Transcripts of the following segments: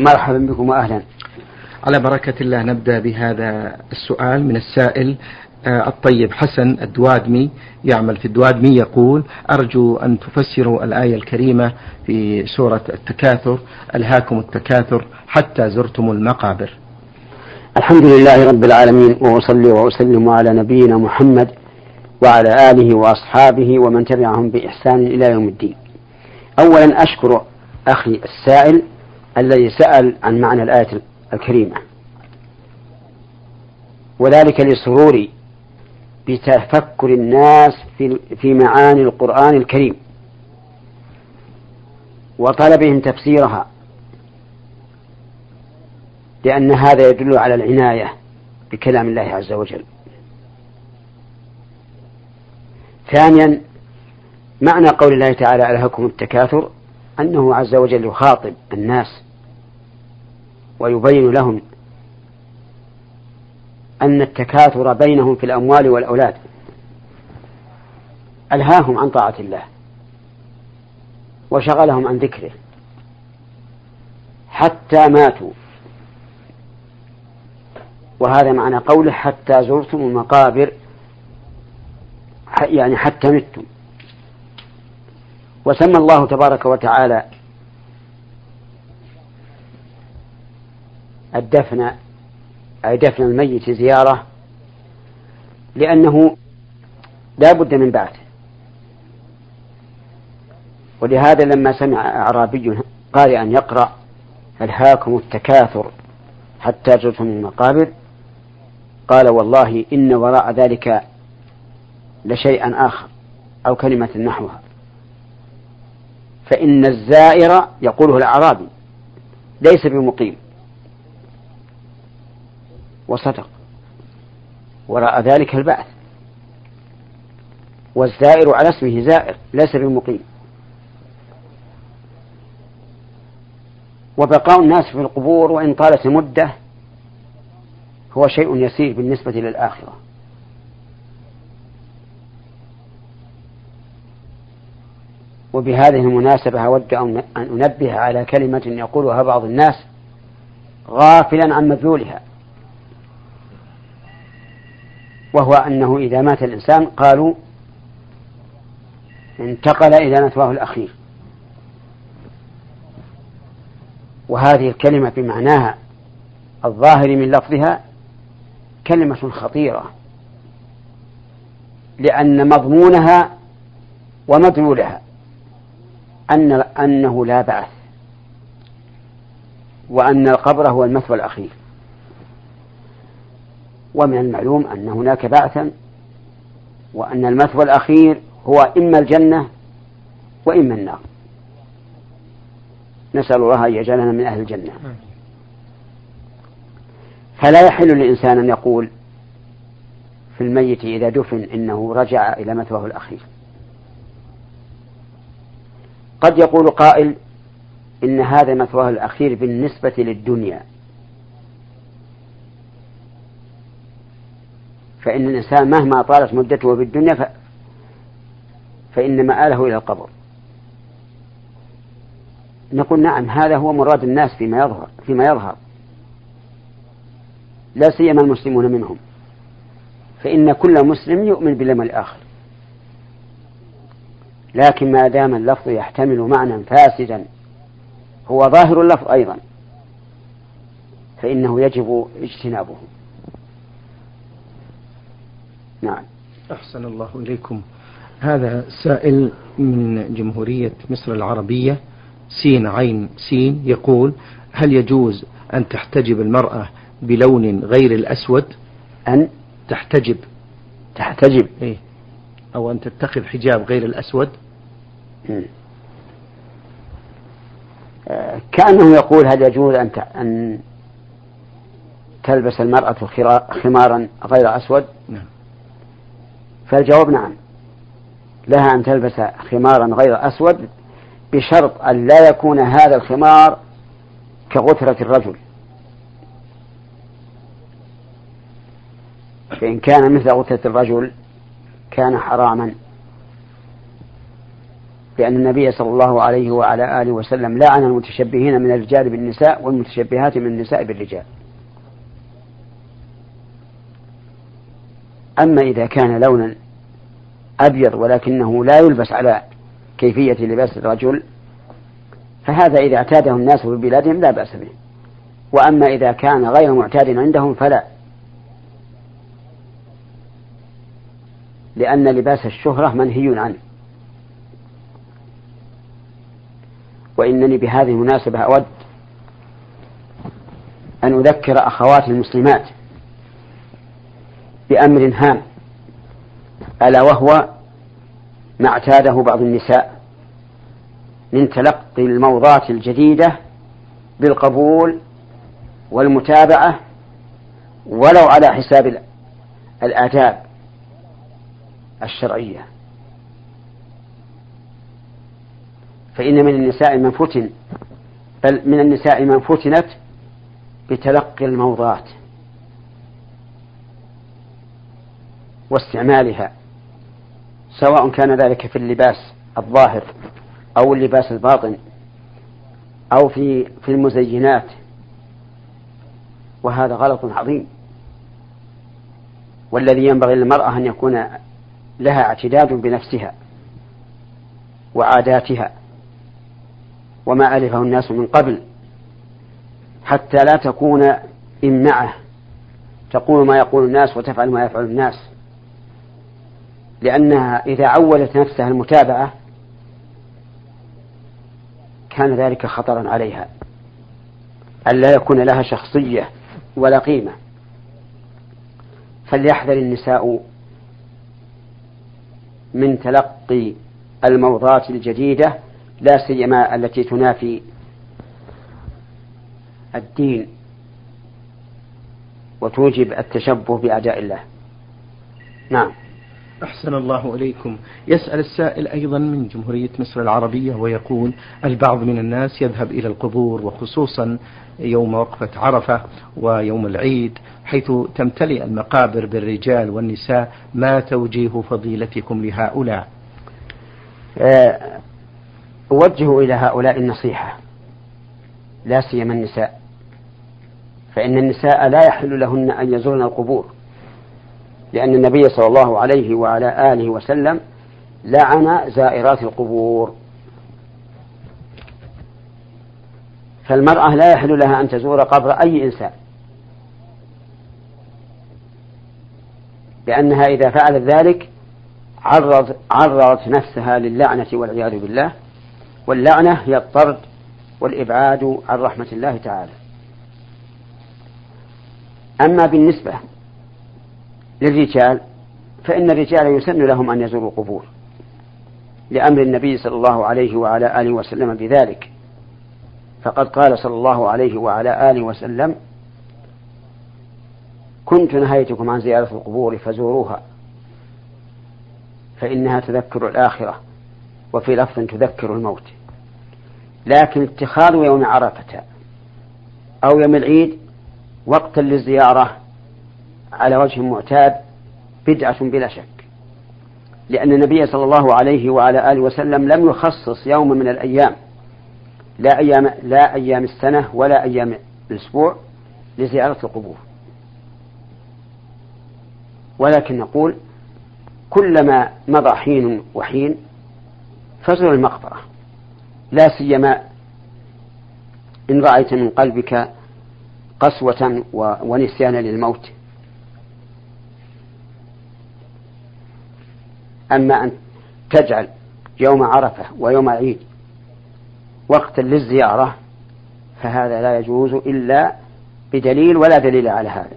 مرحبا بكم وأهلا. على بركة الله نبدأ بهذا السؤال من السائل آه، الطيب حسن الدوادمي يعمل في الدوادمي يقول أرجو أن تفسروا الآية الكريمة في سورة التكاثر ألهاكم التكاثر حتى زرتم المقابر. الحمد لله رب العالمين وأصلي وأسلم على نبينا محمد وعلى آله وأصحابه ومن تبعهم بإحسان إلى يوم الدين. أولا أشكر أخي السائل الذي سأل عن معنى الآية الكريمة. وذلك لسروري بتفكر الناس في في معاني القرآن الكريم. وطلبهم تفسيرها. لأن هذا يدل على العناية بكلام الله عز وجل. ثانيا معنى قول الله تعالى ألهكم التكاثر؟ أنه عز وجل يخاطب الناس ويبين لهم أن التكاثر بينهم في الأموال والأولاد. ألهاهم عن طاعة الله وشغلهم عن ذكره. حتى ماتوا. وهذا معنى قوله حتى زرتم المقابر يعني حتى متم. وسمى الله تبارك وتعالى الدفن أي دفن الميت زيارة لأنه لا بد من بعثه ولهذا لما سمع أعرابي قارئا يقرأ ألهاكم التكاثر حتى زرتم المقابر؟ قال والله إن وراء ذلك لشيئا آخر أو كلمة نحوها. فإن الزائر يقوله الأعرابي ليس بمقيم. وصدق. وراء ذلك البعث. والزائر على اسمه زائر ليس بمقيم. وبقاء الناس في القبور وإن طالت المدة هو شيء يسير بالنسبة للآخرة. وبهذه المناسبة أود أن أنبه على كلمة يقولها بعض الناس غافلا عن مدلولها وهو أنه إذا مات الإنسان قالوا انتقل إلى مثواه الأخير. وهذه الكلمة بمعناها الظاهر من لفظها كلمة خطيرة لأن مضمونها ومدلولها. أن أنه لا بعث وأن القبر هو المثوى الأخير. ومن المعلوم أن هناك بعثا وأن المثوى الأخير هو إما الجنة وإما النار. نسأل الله أن يجعلنا من أهل الجنة. فلا يحل للإنسان أن يقول في الميت إذا دفن إنه رجع إلى مثواه الأخير. قد يقول قائل إن هذا مثواه الأخير بالنسبة للدنيا. فإن الإنسان مهما طالت مدته في الدنيا ف... فإن مآله إلى القبر. نقول نعم هذا هو مراد الناس فيما يظهر فيما يظهر. لا سيما المسلمون منهم. فإن كل مسلم يؤمن باليوم الآخر. لكن ما دام اللفظ يحتمل معنى فاسدا هو ظاهر اللفظ أيضا فإنه يجب اجتنابه. نعم. أحسن الله إليكم. هذا سائل من جمهورية مصر العربية سين عين سين يقول هل يجوز أن تحتجب المرأة بلون غير الأسود؟ أن؟ تحتجب. تحتجب. إيه. أو أن تتخذ حجاب غير الأسود؟ كأنه يقول هل يجوز أن أن تلبس المرأة خمارا غير أسود؟ نعم. فالجواب نعم. لها أن تلبس خمارا غير أسود بشرط أن لا يكون هذا الخمار كغترة الرجل. فإن كان مثل غترة الرجل كان حراما. بأن النبي صلى الله عليه وعلى آله وسلم لعن المتشبهين من الرجال بالنساء والمتشبهات من النساء بالرجال. أما إذا كان لونا أبيض ولكنه لا يلبس على كيفية لباس الرجل فهذا إذا اعتاده الناس في بلادهم لا بأس به. وأما إذا كان غير معتاد عندهم فلا. لأن لباس الشهرة منهي عنه. وإنني بهذه المناسبة أود أن أذكر أخواتي المسلمات بأمر هام ألا وهو ما اعتاده بعض النساء من تلقي الموضات الجديدة بالقبول والمتابعة ولو على حساب الآداب. الشرعية. فإن من النساء من فتن بل من النساء من فتنت بتلقي الموضات واستعمالها سواء كان ذلك في اللباس الظاهر أو اللباس الباطن أو في في المزينات. وهذا غلط عظيم. والذي ينبغي للمرأة أن يكون لها اعتداد بنفسها وعاداتها وما ألفه الناس من قبل حتى لا تكون إمعة تقول ما يقول الناس وتفعل ما يفعل الناس. لأنها إذا عودت نفسها المتابعة كان ذلك خطرا عليها. ألا يكون لها شخصية ولا قيمة. فليحذر النساء من تلقي الموضات الجديدة لا سيما التي تنافي الدين وتوجب التشبه بأعداء الله. نعم. أحسن الله إليكم. يسأل السائل أيضا من جمهورية مصر العربية ويقول البعض من الناس يذهب إلى القبور وخصوصا يوم وقفة عرفة ويوم العيد حيث تمتلئ المقابر بالرجال والنساء. ما توجيه فضيلتكم لهؤلاء؟ آه، أوجه إلى هؤلاء النصيحة لا سيما النساء فإن النساء لا يحل لهن أن يزورن القبور. لأن النبي صلى الله عليه وعلى آله وسلم لعن زائرات القبور. فالمرأة لا يحل لها أن تزور قبر أي إنسان لأنها إذا فعلت ذلك عرض عرضت نفسها للعنة والعياذ بالله واللعنة هي الطرد والإبعاد عن رحمة الله تعالى. أما بالنسبة للرجال فإن الرجال يسن لهم أن يزوروا القبور لأمر النبي صلى الله عليه وعلى آله وسلم بذلك. فقد قال صلى الله عليه وعلى آله وسلم كنت نهيتكم عن زيارة القبور فزوروها فإنها تذكر الآخرة وفي لفظ تذكر الموت. لكن اتخاذ يوم عرفة أو يوم العيد وقتا للزيارة على وجه معتاد بدعة بلا شك. لأن النبي صلى الله عليه وعلى آله وسلم لم يخصص يوما من الأيام لا أيام لا أيام السنة ولا أيام الأسبوع لزيارة القبور. ولكن نقول كلما مضى حين وحين فزر المقبرة لا سيما إن رأيت من قلبك قسوة ونسيانا للموت. أما أن تجعل يوم عرفة ويوم عيد وقتا للزيارة فهذا لا يجوز إلا بدليل ولا دليل على هذا.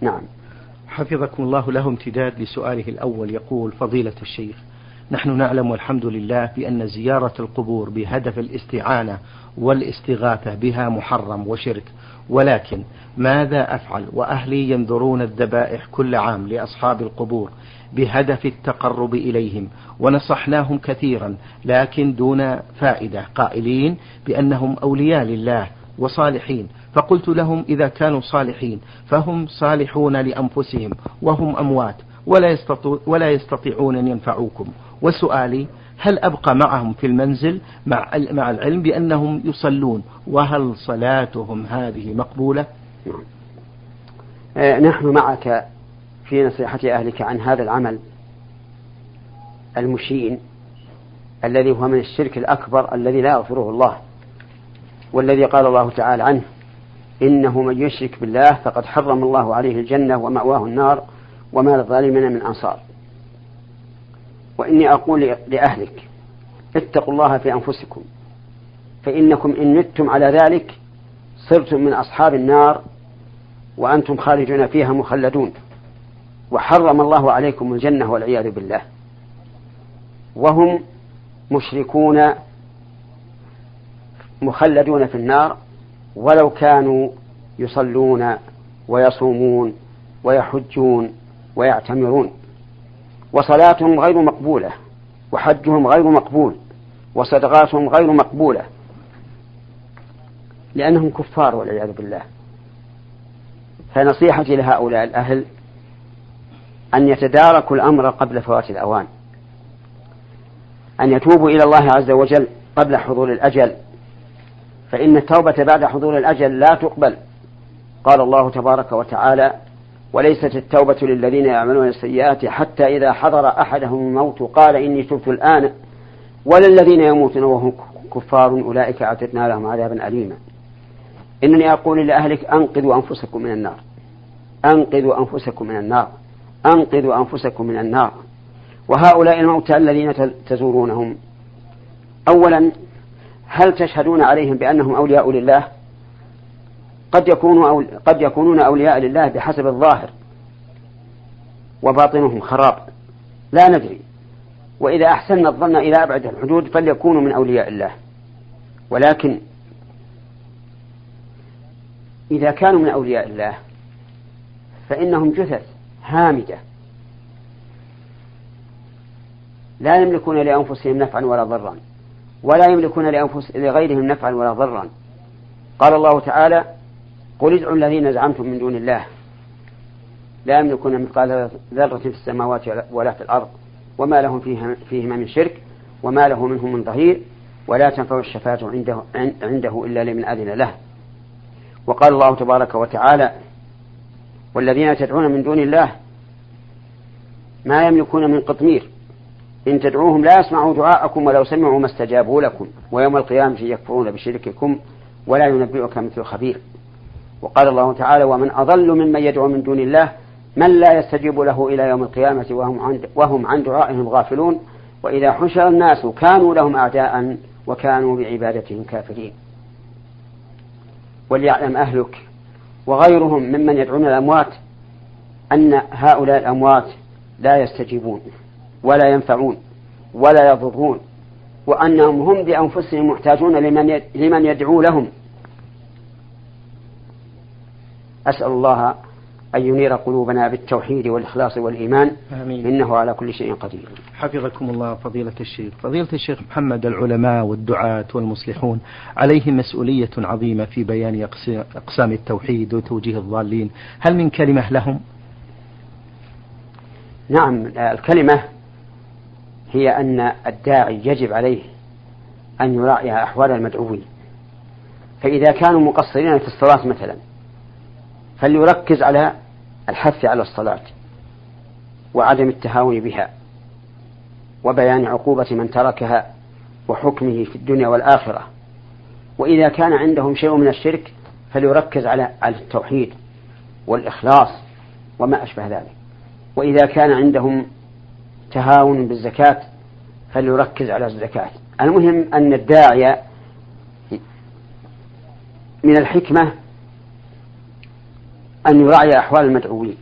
نعم. حفظكم الله له امتداد لسؤاله الأول يقول فضيلة الشيخ نحن نعلم والحمد لله بأن زيارة القبور بهدف الاستعانة والاستغاثة بها محرم وشرك. ولكن ماذا أفعل وأهلي ينذرون الذبائح كل عام لأصحاب القبور بهدف التقرب إليهم ونصحناهم كثيرا لكن دون فائدة. قائلين بأنهم أولياء لله وصالحين. فقلت لهم إذا كانوا صالحين فهم صالحون لأنفسهم وهم أموات ولا, يستطيعون أن ينفعوكم. وسؤالي هل أبقى معهم في المنزل مع مع العلم بأنهم يصلون وهل صلاتهم هذه مقبولة؟ نعم. آه، نحن معك في نصيحة أهلك عن هذا العمل المشين الذي هو من الشرك الأكبر الذي لا يغفره الله والذي قال الله تعالى عنه إنه من يشرك بالله فقد حرم الله عليه الجنة ومأواه النار وما للظالمين من أنصار وإني أقول لأهلك اتقوا الله في أنفسكم فإنكم إن متم على ذلك صرتم من أصحاب النار وأنتم خارجون فيها مخلدون. وحرم الله عليكم الجنة والعياذ بالله. وهم مشركون مخلدون في النار ولو كانوا يصلون ويصومون ويحجون ويعتمرون. وصلاتهم غير مقبولة وحجهم غير مقبول وصدقاتهم غير مقبولة لأنهم كفار والعياذ بالله. فنصيحتي لهؤلاء الأهل أن يتداركوا الأمر قبل فوات الأوان أن يتوبوا إلى الله عز وجل قبل حضور الأجل. فإن التوبة بعد حضور الأجل لا تقبل. قال الله تبارك وتعالى وليست التوبة للذين يعملون السيئات حتى إذا حضر أحدهم الموت قال إني تبت الآن ولا الذين يموتون وهم كفار أولئك أعتدنا لهم عذابا أليما. إنني أقول لأهلك أنقذوا أنفسكم من النار. أنقذوا أنفسكم من النار. أنقذوا أنفسكم من النار. وهؤلاء الموتى الذين تزورونهم. أولا هل تشهدون عليهم بأنهم أولياء لله؟ قد أول قد يكونون أولياء لله بحسب الظاهر وباطنهم خراب. لا ندري. وإذا أحسننا الظن إلى أبعد الحدود فليكونوا من أولياء الله. ولكن إذا كانوا من أولياء الله فإنهم جثث هامدة. لا يملكون لأنفسهم نفعا ولا ضرا. ولا يملكون لأنفس لغيرهم نفعا ولا ضرا. قال الله تعالى قل ادعوا الذين زعمتم من دون الله. لا يملكون مثقال ذرة في السماوات ولا في الأرض وما لهم فيهما من شرك وما له منهم من ظهير ولا تنفع الشفاعة عنده, عنده إلا لمن أذن له. وقال الله تبارك وتعالى والذين تدعون من دون الله ما يملكون من قطمير. إن تدعوهم لا يسمعوا دعاءكم ولو سمعوا ما استجابوا لكم ويوم القيامة يكفرون بشرككم ولا ينبئك مثل خبير. وقال الله تعالى ومن أضل ممن يدعو من دون الله من لا يستجيب له إلى يوم القيامة وهم عن, وهم عن دعائهم غافلون وإذا حشر الناس كانوا لهم أعداء وكانوا بعبادتهم كافرين. وليعلم أهلك وغيرهم ممن يدعون الأموات أن هؤلاء الأموات لا يستجيبون ولا ينفعون ولا يضرون وأنهم هم بأنفسهم محتاجون لمن يدعو لهم. أسأل الله أن ينير قلوبنا بالتوحيد والإخلاص والإيمان. آمين. إنه على كل شيء قدير. حفظكم الله فضيلة الشيخ. فضيلة الشيخ محمد العلماء والدعاة والمصلحون عليهم مسؤولية عظيمة في بيان أقسام التوحيد وتوجيه الضالين. هل من كلمة لهم؟ نعم الكلمة هي أن الداعي يجب عليه أن يراعي أحوال المدعوين. فإذا كانوا مقصرين في الصلاة مثلا فليركز على الحث على الصلاة وعدم التهاون بها وبيان عقوبة من تركها وحكمه في الدنيا والآخرة؟ وإذا كان عندهم شيء من الشرك فليركز على التوحيد والإخلاص وما أشبه ذلك؟ وإذا كان عندهم تهاون بالزكاة فليركز على الزكاة؟ المهم أن الداعية من الحكمة أن يراعي أحوال المدعوين.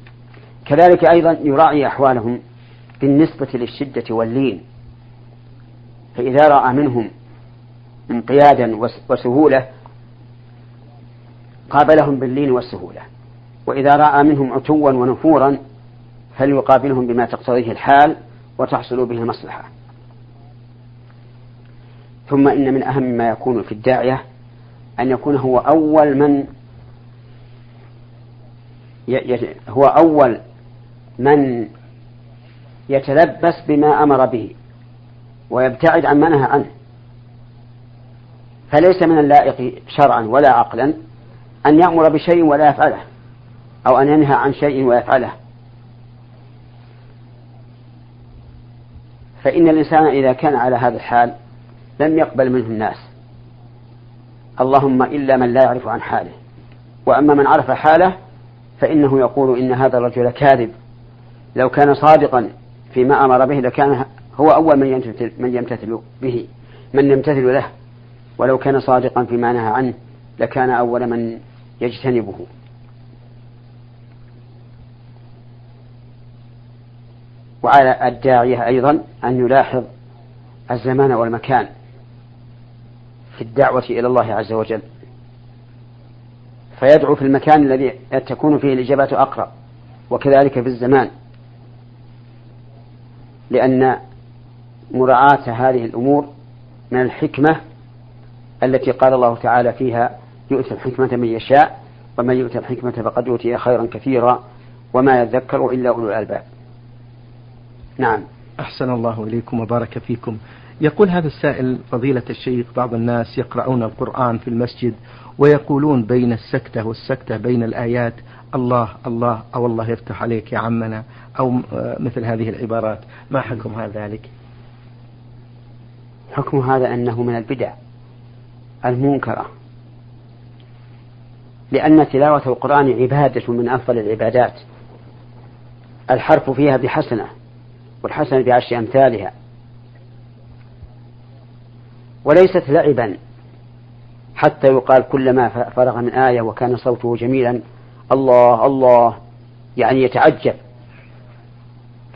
كذلك أيضا يراعي أحوالهم بالنسبة للشدة واللين. فإذا رأى منهم انقيادا وسهولة قابلهم باللين والسهولة. وإذا رأى منهم عتوا ونفورا فليقابلهم بما تقتضيه الحال وتحصل به المصلحة. ثم إن من أهم ما يكون في الداعية أن يكون هو أول من هو أول من يتلبس بما أمر به ويبتعد عن ما نهى عنه. فليس من اللائق شرعا ولا عقلا أن يأمر بشيء ولا يفعله أو أن ينهى عن شيء ويفعله. فإن الإنسان إذا كان على هذا الحال لم يقبل منه الناس. اللهم إلا من لا يعرف عن حاله وأما من عرف حاله فإنه يقول إن هذا الرجل كاذب. لو كان صادقا فيما أمر به لكان هو أول من يمتثل, من يمتثل به من يمتثل له. ولو كان صادقا فيما نهى عنه لكان أول من يجتنبه. وعلى الداعية أيضا أن يلاحظ الزمان والمكان في الدعوة إلى الله عز وجل. فيدعو في المكان الذي تكون فيه الإجابات أقرب وكذلك في الزمان. لأن مراعاة هذه الأمور من الحكمة التي قال الله تعالى فيها يؤتي الحكمة من يشاء ومن يؤتى الحكمة فقد أوتي خيرا كثيرا وما يذكر إلا أولو الألباب. نعم. أحسن الله إليكم وبارك فيكم. يقول هذا السائل فضيلة الشيخ بعض الناس يقرؤون القرآن في المسجد ويقولون بين السكتة والسكتة بين الآيات الله الله أو الله يفتح عليك يا عمنا أو مثل هذه العبارات. ما حكم هذا ذلك؟ حكم هذا أنه من البدع المنكرة لأن تلاوة القرآن عبادة من أفضل العبادات. الحرف فيها بحسنة والحسنة بعشر أمثالها. وليست لعبا. حتى يقال كلما فرغ من آية وكان صوته جميلا الله الله يعني يتعجب.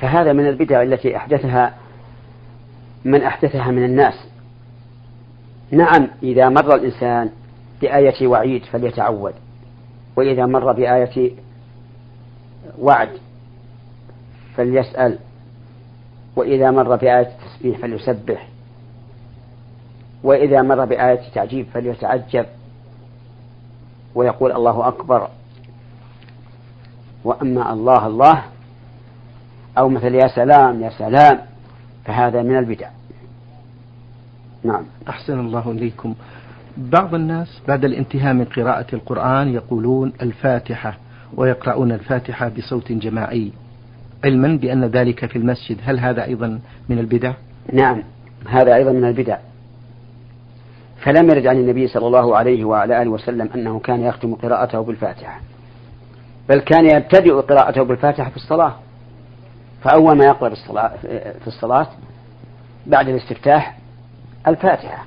فهذا من البدع التي أحدثها من أحدثها من الناس. نعم إذا مر الإنسان بآية وعيد فليتعود وإذا مر بآية وعد فليسأل وإذا مر بآية التسبيح فليسبح. وإذا مر بآية تعجيب فليتعجب ويقول الله أكبر. وأما الله الله أو مثل يا سلام يا سلام فهذا من البدع. نعم. أحسن الله إليكم. بعض الناس بعد الانتهاء من قراءة القرآن يقولون الفاتحة ويقرؤون الفاتحة بصوت جماعي. علما بأن ذلك في المسجد هل هذا أيضا من البدع؟ نعم هذا أيضا من البدع. فلم يرد عن النبي صلى الله عليه وعلى آله وسلم أنه كان يختم قراءته بالفاتحة بل كان يبتدئ قراءته بالفاتحة في الصلاة. فأول ما يقرأ في الصلاة بعد الاستفتاح الفاتحة.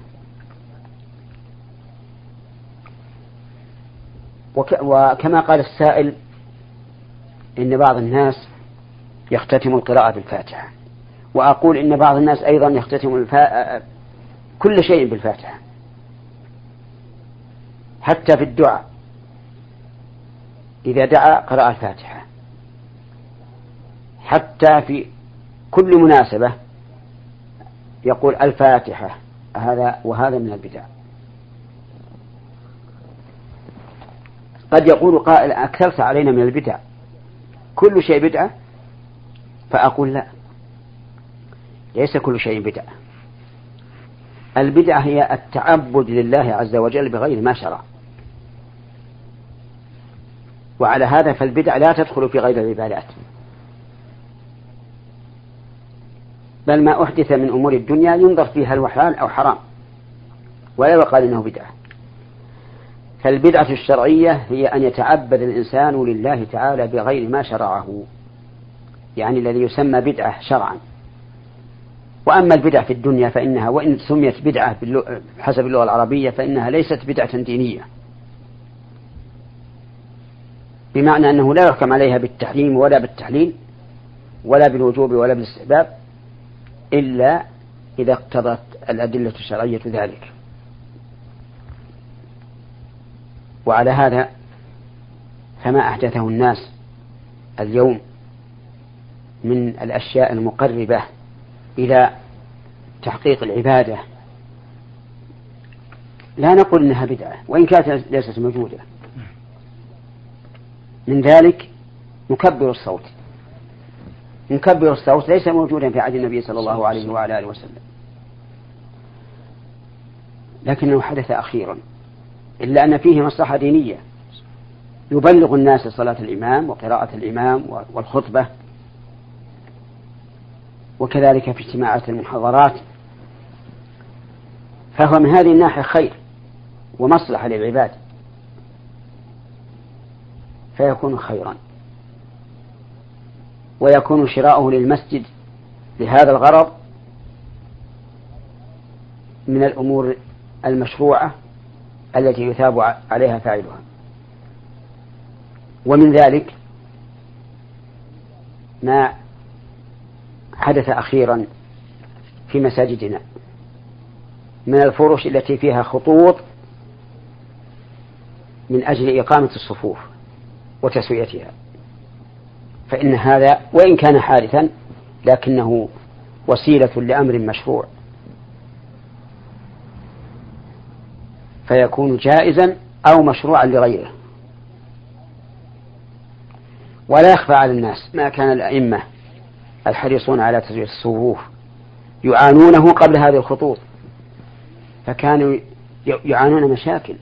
وكما قال السائل إن بعض الناس يختتم القراءة بالفاتحة. وأقول إن بعض الناس أيضا يختتم الفا... كل شيء بالفاتحة. حتى في الدعاء. إذا دعا قرأ الفاتحة. حتى في كل مناسبة يقول الفاتحة. هذا وهذا من البدع. قد يقول قائل أكثرت علينا من البدع. كل شيء بدعة؟ فأقول لا. ليس كل شيء بدعة. البدعة هي التعبد لله عز وجل بغير ما شرع. وعلى هذا فالبدع لا تدخل في غير العبادات بل ما أحدث من أمور الدنيا ينظر فيها هل حلال أو حرام ولا يقال إنه بدعة. فالبدعة الشرعية هي أن يتعبد الإنسان لله تعالى بغير ما شرعه يعني الذي يسمى بدعة شرعا. وأما البدع في الدنيا فإنها وإن سميت بدعة حسب اللغة العربية فإنها ليست بدعة دينية. بمعنى أنه لا يحكم عليها بالتحريم ولا بالتحليل ولا بالوجوب ولا بالاستحباب إلا إذا اقتضت الأدلة الشرعية ذلك. وعلى هذا فما أحدثه الناس اليوم من الأشياء المقربة إلى تحقيق العبادة. لا نقول إنها بدعة وإن كانت ليست موجودة. من ذلك مكبر الصوت. مكبر الصوت ليس موجودا في عهد النبي صلى الله عليه وعلى آله وسلم. لكنه حدث أخيرا. إلا أن فيه مصلحة دينية. يبلغ الناس صلاة الإمام وقراءة الإمام والخطبة. وكذلك في اجتماعات المحاضرات. فهو من هذه الناحية خير ومصلحة للعباد. فيكون خيرا. ويكون شراؤه للمسجد لهذا الغرض من الأمور المشروعة التي يثاب عليها فاعلها. ومن ذلك ما حدث أخيرا في مساجدنا من الفرش التي فيها خطوط من أجل إقامة الصفوف. وتسويتها. فإن هذا وإن كان حادثا لكنه وسيلة لأمر مشروع. فيكون جائزا أو مشروعا لغيره. ولا يخفى على الناس ما كان الأئمة الحريصون على تسوية الصفوف يعانونه قبل هذه الخطوط. فكانوا يعانون مشاكل.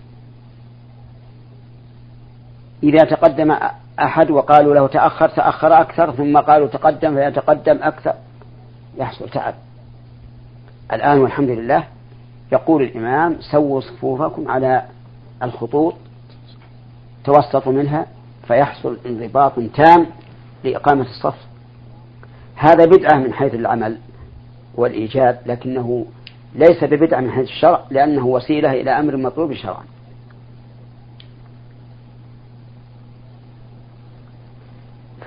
إذا تقدم أحد وقالوا له تأخر تأخر أكثر ثم قالوا تقدم فيتقدم أكثر يحصل تعب. الآن والحمد لله يقول الإمام سووا صفوفكم على الخطوط توسطوا منها فيحصل انضباط تام لإقامة الصف. هذا بدعة من حيث العمل والإيجاد لكنه ليس ببدعة من حيث الشرع لأنه وسيلة إلى أمر مطلوب شرعا.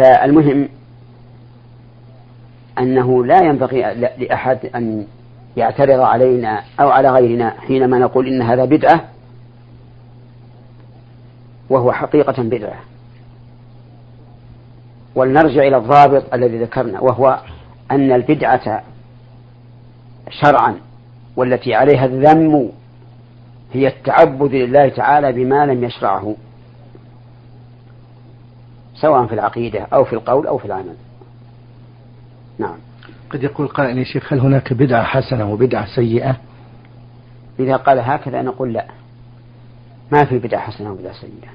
فالمهم أنه لا ينبغي لأحد أن يعترض علينا أو على غيرنا حينما نقول إن هذا بدعة وهو حقيقة بدعة. ولنرجع إلى الضابط الذي ذكرنا وهو أن البدعة شرعا والتي عليها الذم هي التعبد لله تعالى بما لم يشرعه. سواء في العقيدة أو في القول أو في العمل. نعم. قد يقول قائل يا شيخ هل هناك بدعة حسنة وبدعة سيئة؟ إذا قال هكذا نقول لا. ما في بدعة حسنة وبدعة سيئة.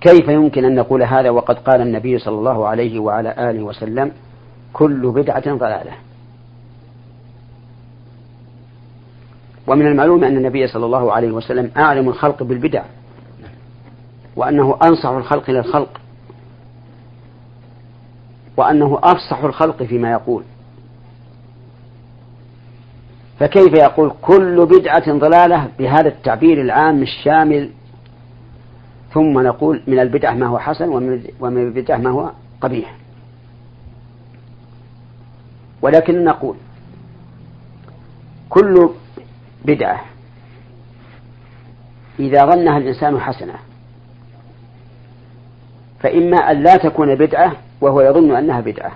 كيف يمكن أن نقول هذا وقد قال النبي صلى الله عليه وعلى آله وسلم كل بدعة ضلالة؟ ومن المعلوم أن النبي صلى الله عليه وسلم أعلم الخلق بالبدع. وأنه أنصح الخلق للخلق وأنه أفصح الخلق فيما يقول. فكيف يقول كل بدعة ضلالة بهذا التعبير العام الشامل؟ ثم نقول من البدعة ما هو حسن ومن البدعة ما هو قبيح. ولكن نقول كل بدعة إذا ظنها الإنسان حسنة فإما أن لا تكون بدعة وهو يظن أنها بدعة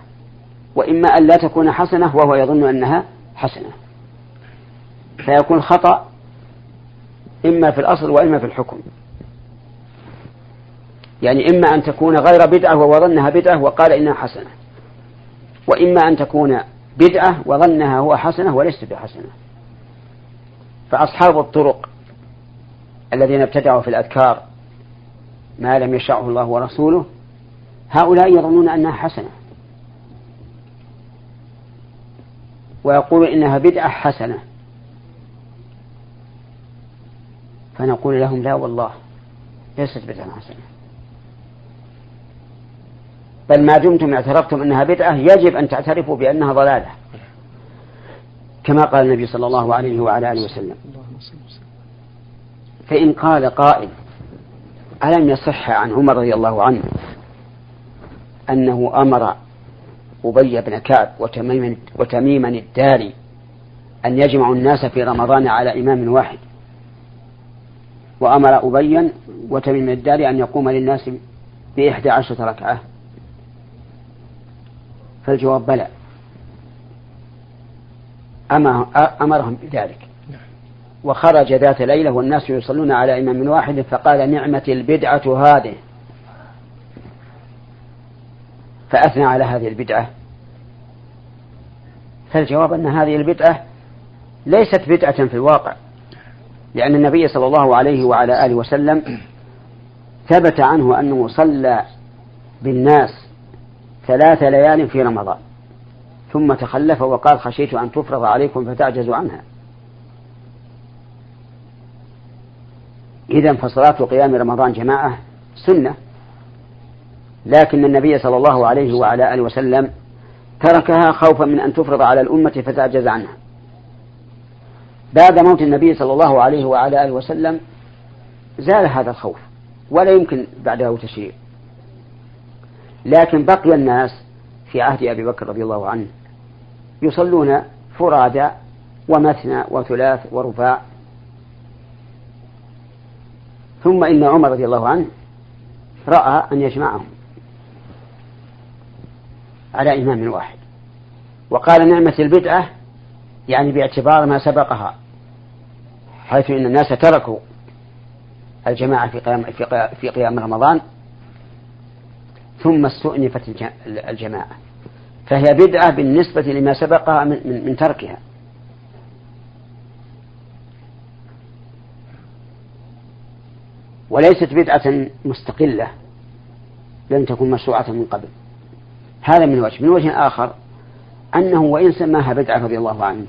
وإما أن لا تكون حسنة وهو يظن أنها حسنة. فيكون خطأ إما في الأصل وإما في الحكم. يعني إما أن تكون غير بدعة وهو ظنها بدعة وقال إنها حسنة وإما أن تكون بدعة وظنها هو حسنة وليست بحسنة. فأصحاب الطرق الذين ابتدعوا في الأذكار ما لم يشاءه الله ورسوله هؤلاء يظنون أنها حسنة. ويقول إنها بدعة حسنة. فنقول لهم لا والله ليست بدعة حسنة. بل ما دمتم اعترفتم أنها بدعة يجب أن تعترفوا بأنها ضلالة. كما قال النبي صلى الله عليه وعلى آله وسلم. فإن قال قائل ألم يصح عن عمر رضي الله عنه أنه أمر أبي بن كعب وتميما, وتميما الداري أن يجمعوا الناس في رمضان على إمام واحد وأمر أبيا وتميم الداري أن يقوم للناس بإحدى عشرة ركعة. فالجواب بلى. أمرهم بذلك. وخرج ذات ليلة والناس يصلون على إمام واحد فقال نعمة البدعة هذه. فأثنى على هذه البدعة. فالجواب أن هذه البدعة ليست بدعة في الواقع لأن النبي صلى الله عليه وعلى آله وسلم ثبت عنه أنه صلى بالناس ثلاث ليال في رمضان ثم تخلف وقال خشيت أن تفرض عليكم فتعجزوا عنها. إذا فصلاة قيام رمضان جماعة سنة. لكن النبي صلى الله عليه وعلى آله وسلم تركها خوفا من أن تفرض على الأمة فتعجز عنها. بعد موت النبي صلى الله عليه وعلى آله وسلم زال هذا الخوف ولا يمكن بعده تشريع لكن بقي الناس في عهد أبي بكر رضي الله عنه يصلون فرادى ومثنى وثلاث ورباع ثم إن عمر رضي الله عنه رأى أن يجمعهم على إمام واحد. وقال نعمة البدعة يعني باعتبار ما سبقها حيث إن الناس تركوا الجماعة في قيام في قيام رمضان ثم استؤنفت الجماعة. فهي بدعة بالنسبة لما سبقها من, من, من تركها. وليست بدعة مستقلة لم تكن مشروعة من قبل. هذا من وجه. من وجه آخر أنه وإن سماها بدعة رضي الله عنه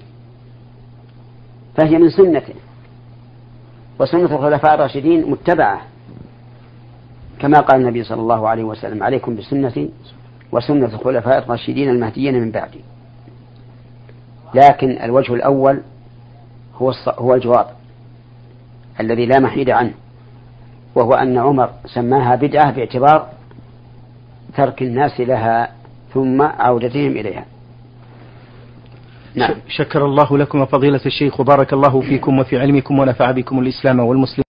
فهي من سنته. وسنة الخلفاء الراشدين متبعة. كما قال النبي صلى الله عليه وسلم عليكم بسنتي وسنة الخلفاء الراشدين المهديين من بعدي. لكن الوجه الأول هو هو الجواب الذي لا محيد عنه. وهو أن عمر سماها بدعة باعتبار ترك الناس لها ثم عودتهم إليها. نعم. شكر الله لكم فضيلة الشيخ وبارك الله فيكم وفي علمكم ونفع بكم الإسلام والمسلمين.